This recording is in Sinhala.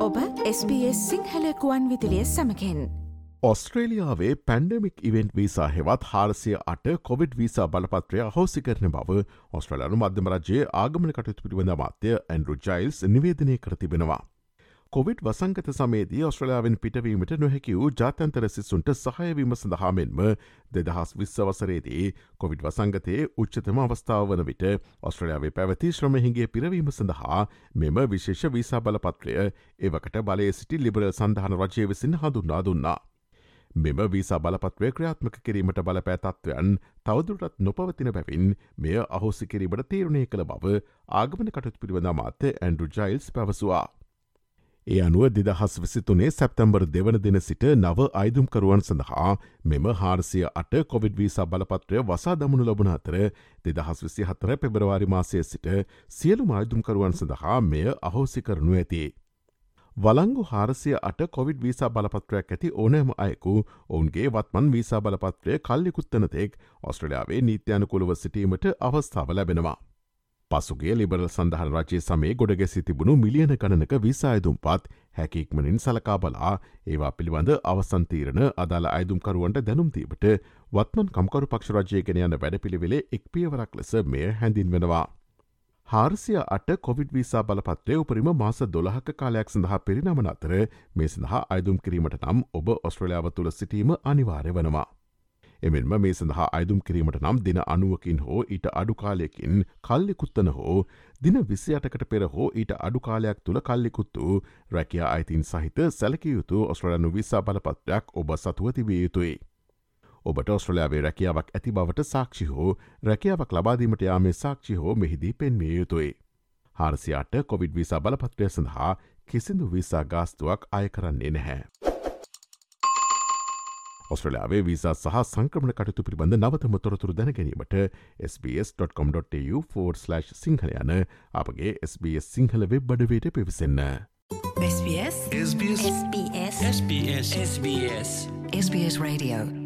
ඔබ SBS සිංහලකුවන් විදිලිය සමකෙන් ඔස්ට්‍රේලියාවේ පැන්ඩමික් ඉවෙන්ට් වීසා හෙවත් හාරසිය අට කොවිඩ් වීසා බලපත්‍රය හෝසි කරන බව ඔස්ට්‍රලයානු මධ්‍යම රජයේ ආගමන කටයුතු පිළිබඳ මාත්‍ය ඇන්ඩරු ජයිල්ස් නිවේදනය කර තිබෙනවා. කොවිඩ් වසංගත සමේදී ඔස්ට්‍රලයාාවෙන් පිටවීමට නොහැකි වූ ජාතන්තර සිසුන්ට සහයවීම සඳහාමෙන්ම දෙදහස් විශ්වසරේදී කොවිඩ් වසංගතයේ උච්චතම අවස්ථාව වන විට ඔස්ට්‍රලයාාවේ පැවති ශ්‍රමහිගේ පිරවීම සඳහා මෙම විශේෂ වීසා බලපත්‍රය ඒවකට බලය සිටි ලිබරල් සඳහන රජය විසින් හඳුන්නා දුන්නා. මෙම වීසා බලපත්වය ක්‍රියාත්මක කිරීමට බලපෑතත්වයන් තවදුරටත් නොපවතින බැවින් මෙය අහෝසි කිරීමට තීරණය කළ බව ආගමන කටුත් පිළිබඳ මාත්‍ය ඇන්ඩු ජයිල්ස් පැවසවා. ඒ අනුව දෙදහස් විසිතුනේ සැප්තැම්බර් දෙවන දෙන සිට නව අයිදුම්කරුවන් සඳහා මෙම හාරසිය අට කොවිඩ් වීසා බලපත්‍රය වසා දමනු ලබන අතර දෙදහස් විසි හතර පෙබරවාරි මාසය සිට සියලු මායිදුම්කරුවන් සඳහා මෙය අහෝසි කරනු ඇති. වලංගු හාරසිය අට කොවිඩ් වීසා බලපත්‍රයක් ඇති ඕනෑම අයකු ඔවුන්ගේ වත්මන් වීසා බලපත්‍රය කල්ලිකුත්තනතෙක් ඔස්ට්‍රලයාාවේ නීත්‍යයනකුළුව සිටීමට අවස්ථාව ලැබෙනවා. පසුගේ ලිබරල් සඳහන් රජයේ සමේ ගොඩගැසි තිබුණු මිලියන ගණනක විසායදුම් පත් හැකික්මනින් සලකා බලා ඒවා පිළිබඳ අවසන්තීරණ අදාළ අයදුම්කරුවන්ට දැනුම්තීමට වත්මන් කම්කරු පක්ෂ රජය ගෙන යන වැඩපිළිවෙලේ එක් පියවරක් ලෙස මෙය හැඳින් වෙනවා. හාරසිය අට කොවිඩ් වීසා බලපත්‍රය උපරිම මාස දොළහක කාලයක් සඳහා පිරිනමන අතර මේ සඳහා අයදුම් කිරීමට නම් ඔබ ඔස්ට්‍රලයාාව තුළ සිටීම අනිවාර්ය වනවා. එමෙන්ම මේ සඳහා අයදුම් කිරීමට නම් දින අනුවකින් හෝ ඊට අඩුකාලයකින් කල්ලිකුත්තන හෝ දින විසියටකට පෙර හෝ ඊට අඩුකාලයක් තුළ කල්ලිකුත්තු රැකයා අයිතින් සහිත සැලකයුතු ඔස්ට්‍රලයනු විසා බලපත්‍රයක් ඔබ සතුව තිබිය යුතුයි. ඔබට ඔස්ට්‍රලයාාවේ රැකියාවක් ඇති බවට සාක්ෂි හෝ රැකියාවක් ලබාදීමට යාමේ සාක්ෂි හෝ මෙහිදී පෙන්විය යුතුයි. හාරසියාට කොවිඩ් විසා බලපත්‍රය සඳහා කිසිදු විසා ගාස්තුවක් අය කරන්නේ නැහැ. ඔස්ට්‍රලයාාවේ වීසා සහ සංක්‍රමණ කටතු පිළිබඳ නවතම තොරතුරු දැනගැනීමට SBS.com.tu4/ සිංහල යන අපගේ SBS සිංහල වෙබ් බඩවේට පිවිසන්න. SBS SBS SBS SBS SBS Radio